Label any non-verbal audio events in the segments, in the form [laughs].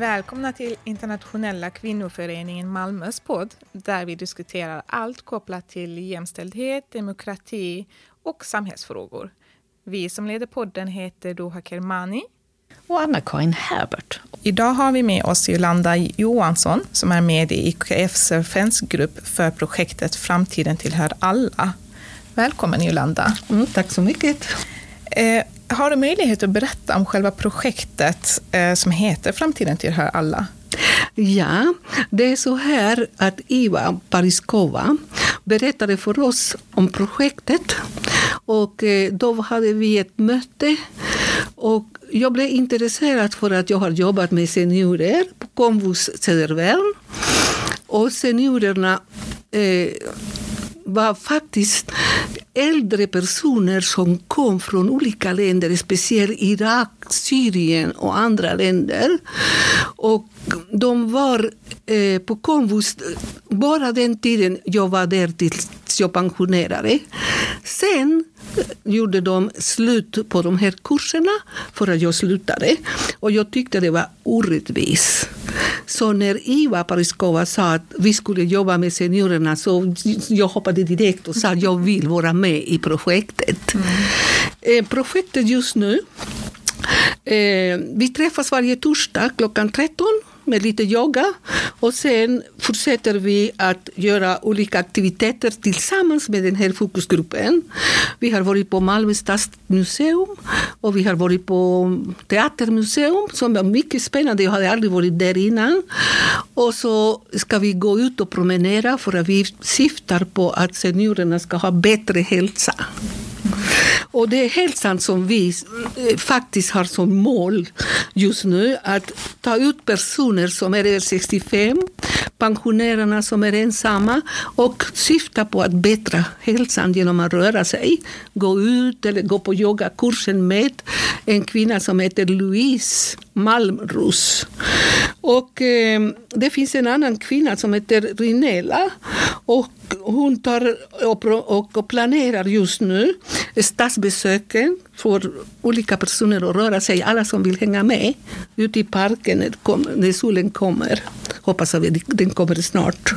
Välkomna till Internationella kvinnoföreningen Malmös podd där vi diskuterar allt kopplat till jämställdhet, demokrati och samhällsfrågor. Vi som leder podden heter Doha Kermani och Anna-Karin Herbert. Idag har vi med oss Jolanda Johansson som är med i IKFs referensgrupp för projektet Framtiden tillhör alla. Välkommen Jolanda. Mm, tack så mycket. Har du möjlighet att berätta om själva projektet eh, som heter Framtiden tillhör alla? Ja, det är så här att Iva Pariskova berättade för oss om projektet. Och eh, då hade vi ett möte. Och jag blev intresserad för att jag har jobbat med seniorer på Komvux Södervärn. Och seniorerna eh, var faktiskt äldre personer som kom från olika länder, speciellt Irak, Syrien och andra länder. Och de var eh, på komvux bara den tiden jag var där tills jag pensionerade. Sen gjorde de slut på de här kurserna för att jag slutade. Och jag tyckte det var orättvist. Så när Iva Pariskova sa att vi skulle jobba med seniorerna så jag hoppade direkt och sa att jag vill vara med i projektet. Mm. Eh, projektet just nu Eh, vi träffas varje torsdag klockan 13 med lite yoga. Och sen fortsätter vi att göra olika aktiviteter tillsammans med den här fokusgruppen. Vi har varit på Malmö stadsmuseum och vi har varit på Teatermuseum som var mycket spännande. Jag hade aldrig varit där innan. Och så ska vi gå ut och promenera för att vi syftar på att seniorerna ska ha bättre hälsa. Och det är hälsan som vi eh, faktiskt har som mål just nu. Att ta ut personer som är över 65, pensionärerna som är ensamma och syfta på att bättra hälsan genom att röra sig. Gå ut eller gå på yogakursen med en kvinna som heter Louise Malmros. Och eh, det finns en annan kvinna som heter Rinella. Och hon tar och, och planerar just nu stadsbesöken för olika personer att röra sig. Alla som vill hänga med ute i parken när solen kommer. Hoppas att den kommer snart.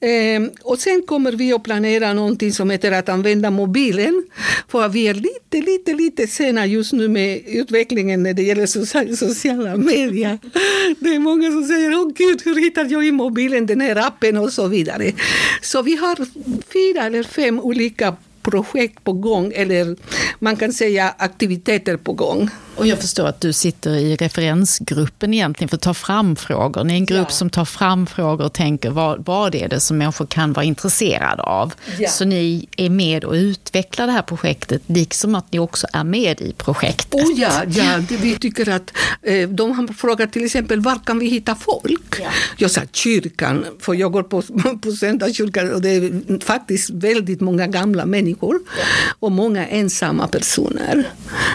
Eh, och sen kommer vi att planera någonting som heter att använda mobilen. För vi är lite, lite, lite sena just nu med utvecklingen när det gäller sociala medier. [laughs] Det är många som säger, åh gud, hur hittar jag i mobilen den här appen och så vidare. Så vi har fyra eller fem olika projekt på gång, eller man kan säga aktiviteter på gång. Och jag förstår att du sitter i referensgruppen egentligen för att ta fram frågor. Ni är en grupp ja. som tar fram frågor och tänker vad, vad är det som människor kan vara intresserade av. Ja. Så ni är med och utvecklar det här projektet, liksom att ni också är med i projektet. Oh ja, ja vi tycker att eh, de har frågat till exempel var kan vi hitta folk? Ja. Jag sa kyrkan, för jag går på, [laughs] på söndagskyrkan och det är faktiskt väldigt många gamla människor och många ensamma personer.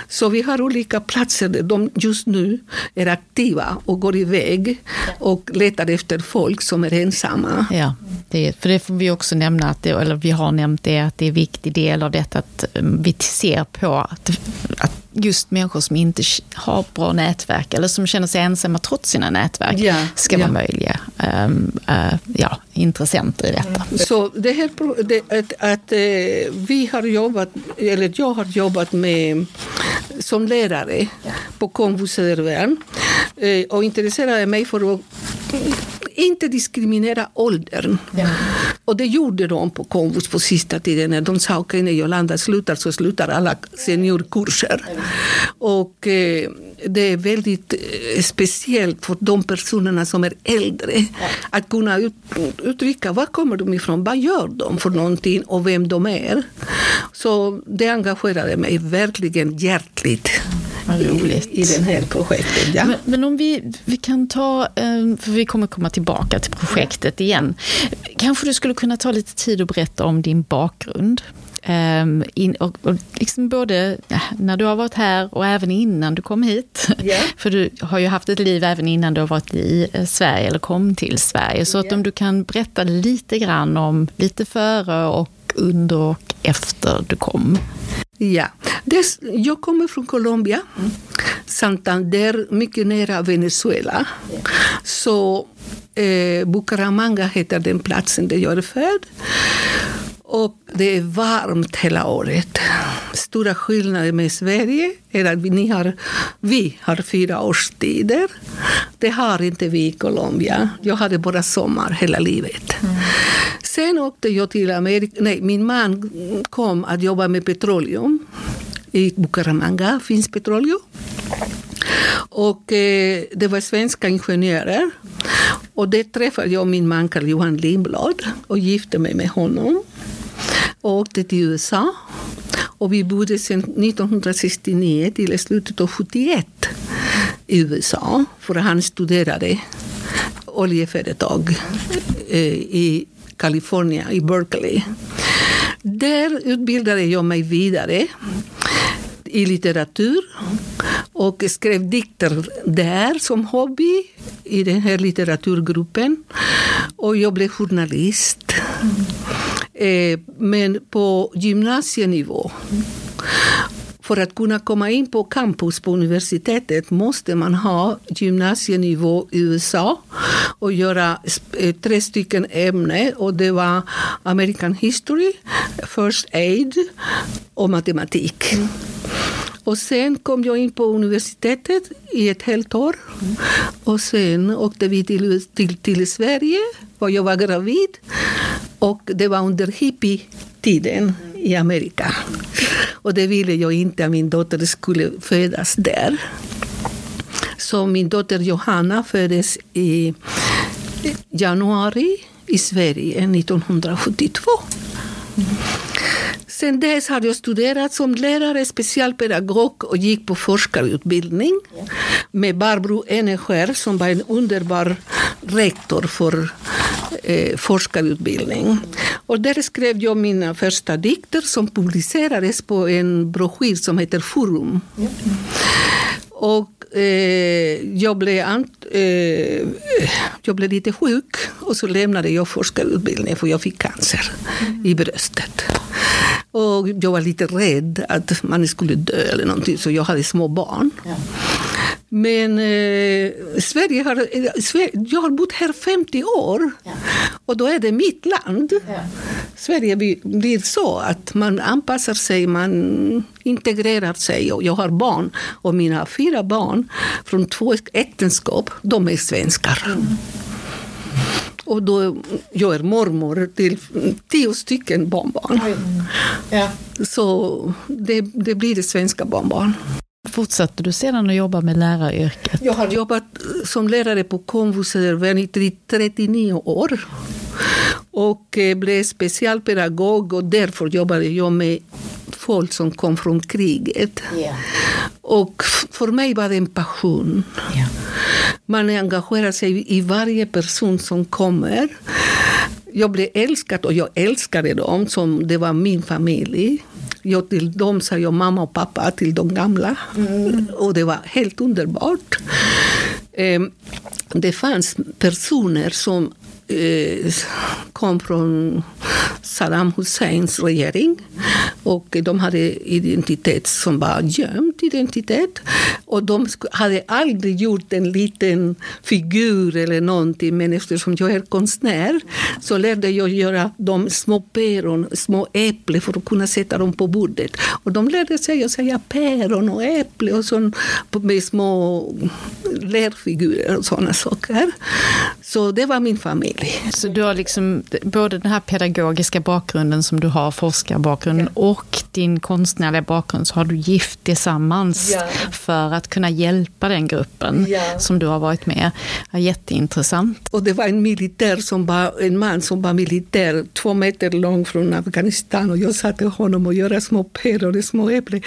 Så vi har olika platser där de just nu är aktiva och går iväg och letar efter folk som är ensamma. Ja, det, för det får vi också nämna, att det, eller vi har nämnt det, att det är en viktig del av detta att um, vi ser på att, att just människor som inte har bra nätverk eller som känner sig ensamma trots sina nätverk ja, ska ja. vara möjliga um, uh, ja, intressenter i detta. Mm. Så det här det, att, att uh, vi har jobbat, eller jag har jobbat med som lärare på Komvux Södervärn uh, och intresserade mig för att inte diskriminera åldern. Ja. Och det gjorde de på komvux på sista tiden. När de sa okej, okay, när Jolanda slutar så slutar alla seniorkurser. Och eh, det är väldigt eh, speciellt för de personerna som är äldre att kunna ut, uttrycka var kommer de ifrån, vad gör de för någonting och vem de är. Så det engagerade mig verkligen hjärtligt i, i det här projektet. Ja. Men, men, om vi, vi kan ta, eh, för vi kommer komma tillbaka till projektet igen. Kanske du skulle kunna ta lite tid och berätta om din bakgrund. Um, in, och, och liksom både när du har varit här och även innan du kom hit. Yeah. [laughs] För du har ju haft ett liv även innan du har varit i eh, Sverige eller kom till Sverige. Så yeah. att om du kan berätta lite grann om lite före och under och efter du kom. Ja, Des, jag kommer från Colombia. Mm. Santander, mycket nära Venezuela. Så eh, Bucaramanga heter den platsen där jag är född. Och det är varmt hela året. Stora skillnader med Sverige är att vi har, vi har fyra årstider. Det har inte vi i Colombia. Jag hade bara sommar hela livet. Mm. Sen åkte jag till Amerika. Nej, min man kom att jobba med petroleum. I Bucaramanga finns petroleum. Och eh, det var svenska ingenjörer. Och det träffade jag min man Carl Johan Lindblad och gifte mig med honom och åkte till USA. Och vi bodde sedan 1969 till slutet av 71 i USA. För han studerade oljeföretag eh, i Kalifornien, i Berkeley. Där utbildade jag mig vidare i litteratur och skrev dikter där som hobby i den här litteraturgruppen. Och jag blev journalist. Eh, men på gymnasienivå. För att kunna komma in på campus på universitetet måste man ha gymnasienivå i USA och göra eh, tre stycken ämnen. Och det var American History, First Aid och matematik. Och sen kom jag in på universitetet i ett helt år. Och sen åkte vi till, till, till Sverige och jag var gravid. Och det var under hippietiden i Amerika. Och det ville jag inte att min dotter skulle födas där. Så min dotter Johanna föddes i januari i Sverige 1972. Sen dess har jag studerat som lärare, specialpedagog och gick på forskarutbildning med Barbro Eneskär som var en underbar rektor för eh, forskarutbildning. Och där skrev jag mina första dikter som publicerades på en broschyr som heter Forum. Och eh, jag, blev ant, eh, jag blev lite sjuk och så lämnade jag forskarutbildningen för jag fick cancer i bröstet. Och jag var lite rädd att man skulle dö eller någonting, så jag hade små barn. Ja. Men eh, Sverige har, Sverige, jag har bott här 50 år ja. och då är det mitt land. Ja. Sverige blir så att man anpassar sig, man integrerar sig. Och jag har barn och mina fyra barn från två äktenskap, de är svenskar. Mm. Och då, jag är mormor till tio stycken barnbarn. Ja. Så det, det blir det svenska barnbarn. Fortsatte du sedan att jobba med läraryrket? Jag har jobbat som lärare på komvux i 39 år. Och eh, blev specialpedagog och därför jobbade jag med folk som kom från kriget. Yeah. Och för mig var det en passion. Yeah. Man engagerar sig i varje person som kommer. Jag blev älskad och jag älskade dem som det var min familj. Jag till dem sa jag mamma och pappa till de gamla. Mm. Och det var helt underbart. Ehm, det fanns personer som eh, kom från Saddam Husseins regering. Och de hade identitet som var gömd identitet. Och de hade aldrig gjort en liten figur eller någonting. Men eftersom jag är konstnär så lärde jag göra de små päron, små äpplen för att kunna sätta dem på bordet. Och de lärde sig att säga päron och äpple och sånt med små lärfigurer och sådana saker. Så det var min familj. Så du har liksom både den här pedagogiska bakgrunden som du har, forskarbakgrunden, ja. och din konstnärliga bakgrund, så har du gift tillsammans ja. för att kunna hjälpa den gruppen ja. som du har varit med. Jätteintressant. Och det var en militär som var, en man som var militär, två meter lång från Afghanistan och jag satte honom och göra små pärlor och små äpplen.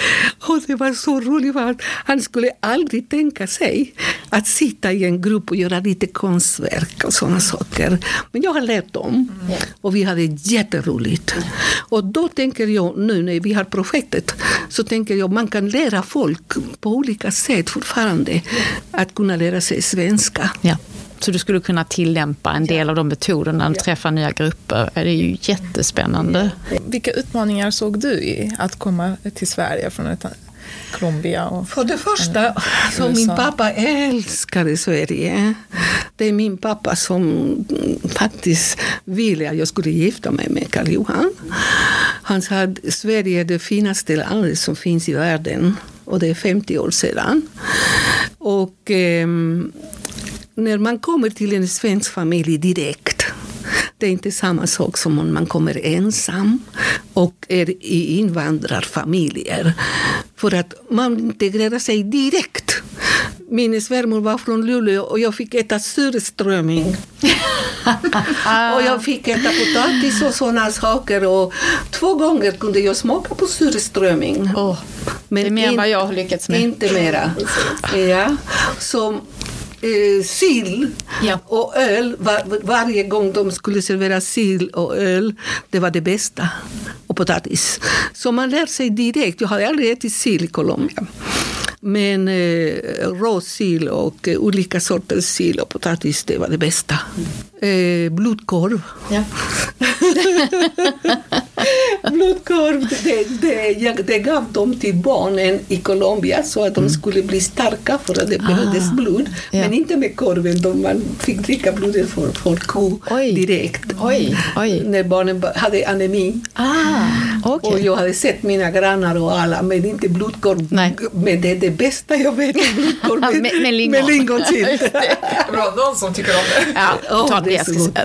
Och det var så roligt, för han skulle aldrig tänka sig att sitta i en grupp och göra lite konstverk och sådana saker. Men jag har lärt dem och vi hade jätteroligt. Och då tänker jag nu när vi har projektet så tänker jag man kan lära folk på olika sätt fortfarande att kunna lära sig svenska. Ja. Så du skulle kunna tillämpa en del av de metoderna och träffa nya grupper. Det är ju jättespännande. Vilka utmaningar såg du i att komma till Sverige från ett Colombia? Och, För det första, så min pappa älskade Sverige. Det är min pappa som faktiskt ville att jag skulle gifta mig med Karl Johan. Han sa att Sverige är det finaste landet som finns i världen. Och det är 50 år sedan. Och eh, när man kommer till en svensk familj direkt det är inte samma sak som om man kommer ensam och är i invandrarfamiljer. För att man integrerar sig direkt. Min svärmor var från Luleå och jag fick äta surströmming. [laughs] och jag fick äta potatis och sådana saker. Och två gånger kunde jag smaka på surströmming. Oh, Men det är mer än vad jag har lyckats med. Inte mera. ja. Så eh, sill ja. och öl. Var, varje gång de skulle servera sill och öl, det var det bästa. Och potatis. Så man lär sig direkt. Jag har aldrig ätit sill i Colombia. Men eh, råsill och eh, olika sorters sill och potatis, det var det bästa. Eh, blodkorv. Ja. [laughs] [laughs] blodkorv, det, det, det gav de till barnen i Colombia så att de mm. skulle bli starka för att det ah. behövdes blod. Ja. Men inte med korven, de, man fick dricka blodet för, för ko oj. direkt. Oj. Oj. När barnen hade anemi. Ah, okay. Och jag hade sett mina grannar och alla, men inte blodkorv. Nej. Men det är det bästa jag vet, blodkorv med, med, med lingon. Med lingonsylt. Bra, någon som tycker om det. Ja, oh, det,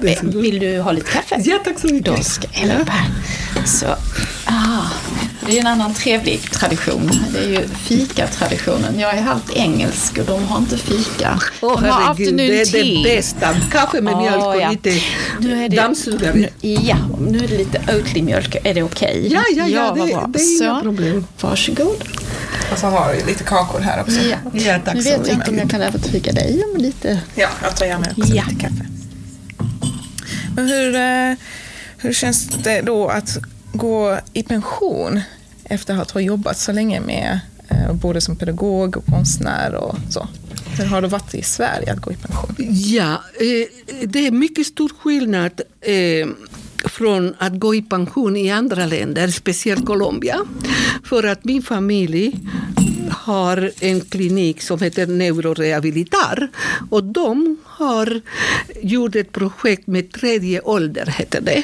det ska, Vill du ha lite kaffe? Ja, tack så mycket. Då ska jag hälla upp här. Så, ah, det är en annan trevlig tradition. Det är ju fikatraditionen. Jag är halvt engelsk och de har inte fika. Åh oh, herregud, det är det bästa. Kaffe med mjölk och ja. lite nu är det, dammsugare. Ja, nu är det lite Oatly-mjölk. Är det okej? Okay? Ja, ja, ja, det, det är inga problem. Varsågod. Och så har vi lite kakor här också. Ja, ja tack nu vet jag inte om jag kan övertyga dig om lite. Ja, jag tar gärna också ja. lite kaffe. Men hur, eh, hur känns det då att gå i pension efter att ha jobbat så länge med eh, både som pedagog och konstnär och så? Hur har det varit i Sverige att gå i pension? Ja, eh, det är mycket stor skillnad eh, från att gå i pension i andra länder, speciellt Colombia. För att min familj har en klinik som heter Neurorehabilitar och de har gjort ett projekt med tredje ålder, heter det.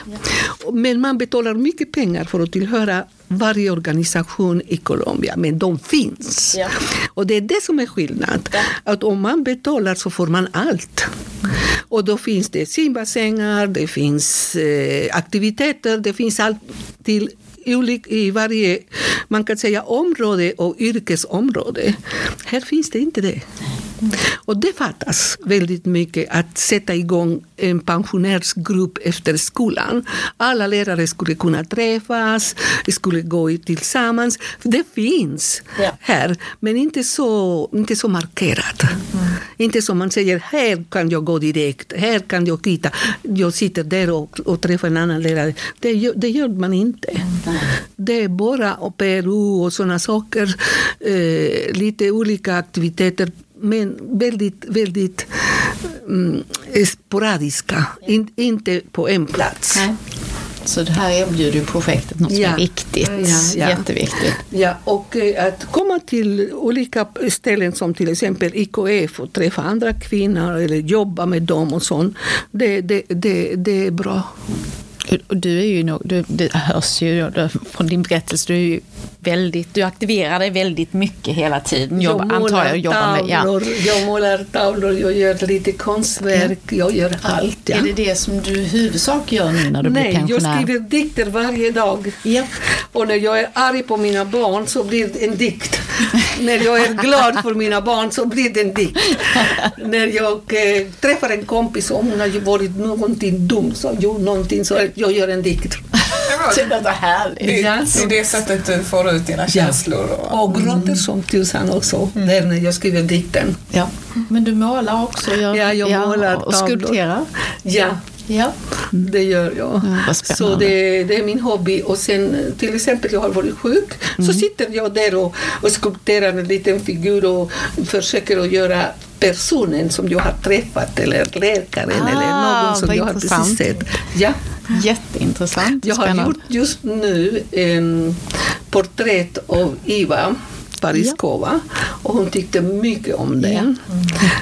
Men man betalar mycket pengar för att tillhöra varje organisation i Colombia, men de finns. Ja. Och det är det som är skillnad. Ja. Att om man betalar så får man allt. Och då finns det simbassänger, det finns eh, aktiviteter, det finns allt till i varje man kan säga, område och yrkesområde. Här finns det inte det. Och det fattas väldigt mycket att sätta igång en pensionärsgrupp efter skolan. Alla lärare skulle kunna träffas, skulle gå tillsammans. Det finns ja. här, men inte så, inte så markerat. Mm. Inte som man säger, här kan jag gå direkt, här kan jag titta. Jag sitter där och, och träffar en annan lärare. Det, det gör man inte. Mm. Det är bara PRO och sådana saker. Eh, lite olika aktiviteter men väldigt, väldigt mm, sporadiska. In, inte på en plats. Nej. Så det här erbjuder projektet något som ja. är viktigt. Ja, Jätteviktigt. Ja, och eh, att komma till olika ställen som till exempel IKF och träffa andra kvinnor eller jobba med dem och sånt. Det, det, det, det är bra. Du är ju, nog, du, det hörs ju från din berättelse, du är ju väldigt, du aktiverar dig väldigt mycket hela tiden. Jag, jag målar jag, jobbar med, ja. jag målar tavlor, jag gör lite konstverk, ja. jag gör allt. Ja. Är det det som du i huvudsak gör nu när du Nej, blir pensionär? Nej, jag skriver dikter varje dag. Ja. Och när jag är arg på mina barn så blir det en dikt. [laughs] när jag är glad för mina barn så blir det en dikt. när jag eh, träffar en kompis och hon har varit någonting dumt, så gjort någonting, så jag gör en dikt. Det. Det, det är det sättet du får ut dina känslor. Och, och gråter mm. som tusan också, mm. där när jag skriver dikten. Ja. Men du målar också? Gör, ja, jag ja, målar Och skulpterar? Ja. Ja. Det gör jag. Ja, så det, det, är min hobby. Och sen till exempel, jag har varit sjuk, mm. så sitter jag där och, och skulpterar en liten figur och försöker att göra personen som jag har träffat eller läkaren ah, eller någon som jag har precis sett. Ja. Jätteintressant. Jag har gjort just nu en porträtt av Iva Pariskova och hon tyckte mycket om den. Mm.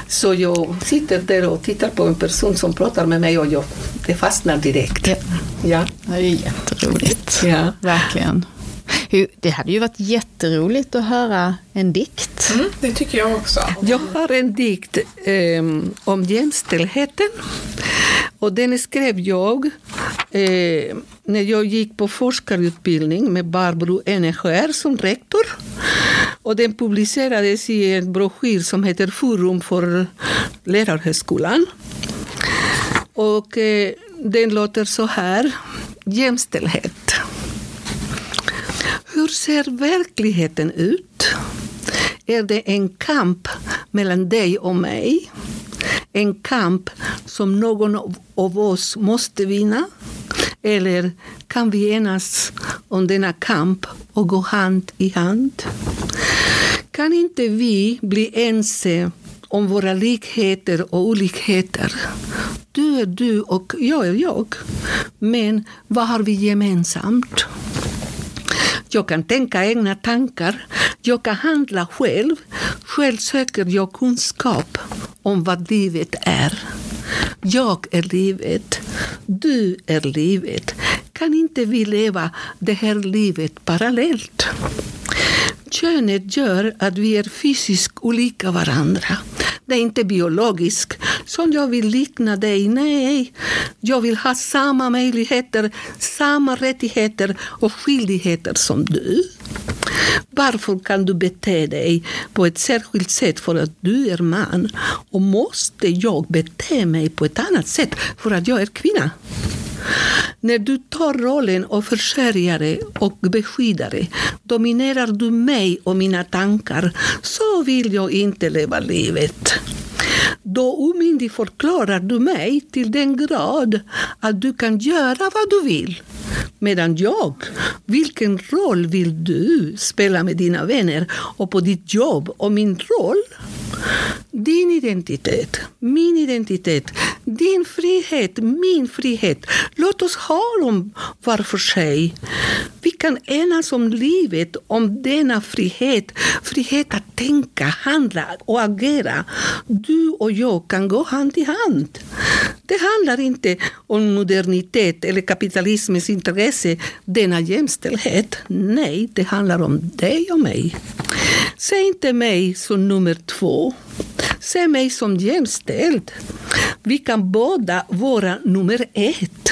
Så jag sitter där och tittar på en person som pratar med mig och jag, det fastnar direkt. Ja. Ja. Det är jätteroligt. Ja. Verkligen. Det hade ju varit jätteroligt att höra en dikt. Mm, det tycker jag också. Jag har en dikt eh, om jämställdheten. Och den skrev jag eh, när jag gick på forskarutbildning med Barbro Eneskär som rektor. Och den publicerades i en broschyr som heter Forum för lärarhögskolan. Och eh, den låter så här. Jämställdhet. Hur ser verkligheten ut? Är det en kamp mellan dig och mig? En kamp som någon av oss måste vinna? Eller kan vi enas om denna kamp och gå hand i hand? Kan inte vi bli ense om våra likheter och olikheter? Du är du och jag är jag. Men vad har vi gemensamt? Jag kan tänka egna tankar. Jag kan handla själv. Själv söker jag kunskap om vad livet är. Jag är livet. Du är livet. Kan inte vi leva det här livet parallellt? Könet gör att vi är fysiskt olika varandra. Det är inte biologiskt. Som jag vill likna dig. Nej, jag vill ha samma möjligheter, samma rättigheter och skyldigheter som du. Varför kan du bete dig på ett särskilt sätt för att du är man? Och måste jag bete mig på ett annat sätt för att jag är kvinna? När du tar rollen av försörjare och beskyddare dominerar du mig och mina tankar. Så vill jag inte leva livet. Då omyndigförklarar du mig till den grad att du kan göra vad du vill. Medan jag, vilken roll vill du spela med dina vänner och på ditt jobb? Och min roll? Din identitet, min identitet, din frihet, min frihet. Låt oss ha dem var för sig. Vi kan enas om livet, om denna frihet. Frihet att tänka, handla och agera. Du och jag kan gå hand i hand. Det handlar inte om modernitet eller kapitalismens intresse, denna jämställdhet. Nej, det handlar om dig och mig. Se inte mig som nummer två. Se mig som jämställd. Vi kan båda vara nummer ett.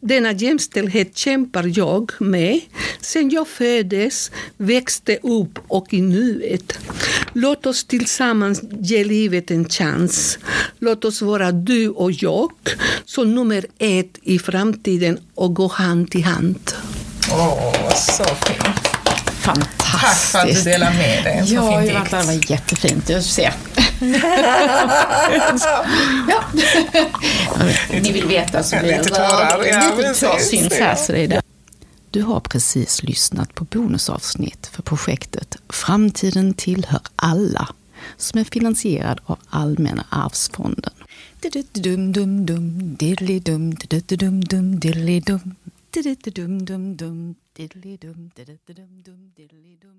Denna jämställdhet kämpar jag med sen jag föddes, växte upp och i nuet. Låt oss tillsammans ge livet en chans. Låt oss vara du och jag som nummer ett i framtiden och gå hand i hand. Åh, oh, så fint. Fantastiskt. Tack för att du delade med dig. En ja, fin dikt. det var jättefint. Jag ser. [laughs] ja. Ni vill veta så blir det rörd. Ja, syns här så det är det. Du har precis lyssnat på bonusavsnitt för projektet Framtiden tillhör alla som är finansierad av Allmänna arvsfonden. Dum dum dum diddly dum diddly dum dum diddly dum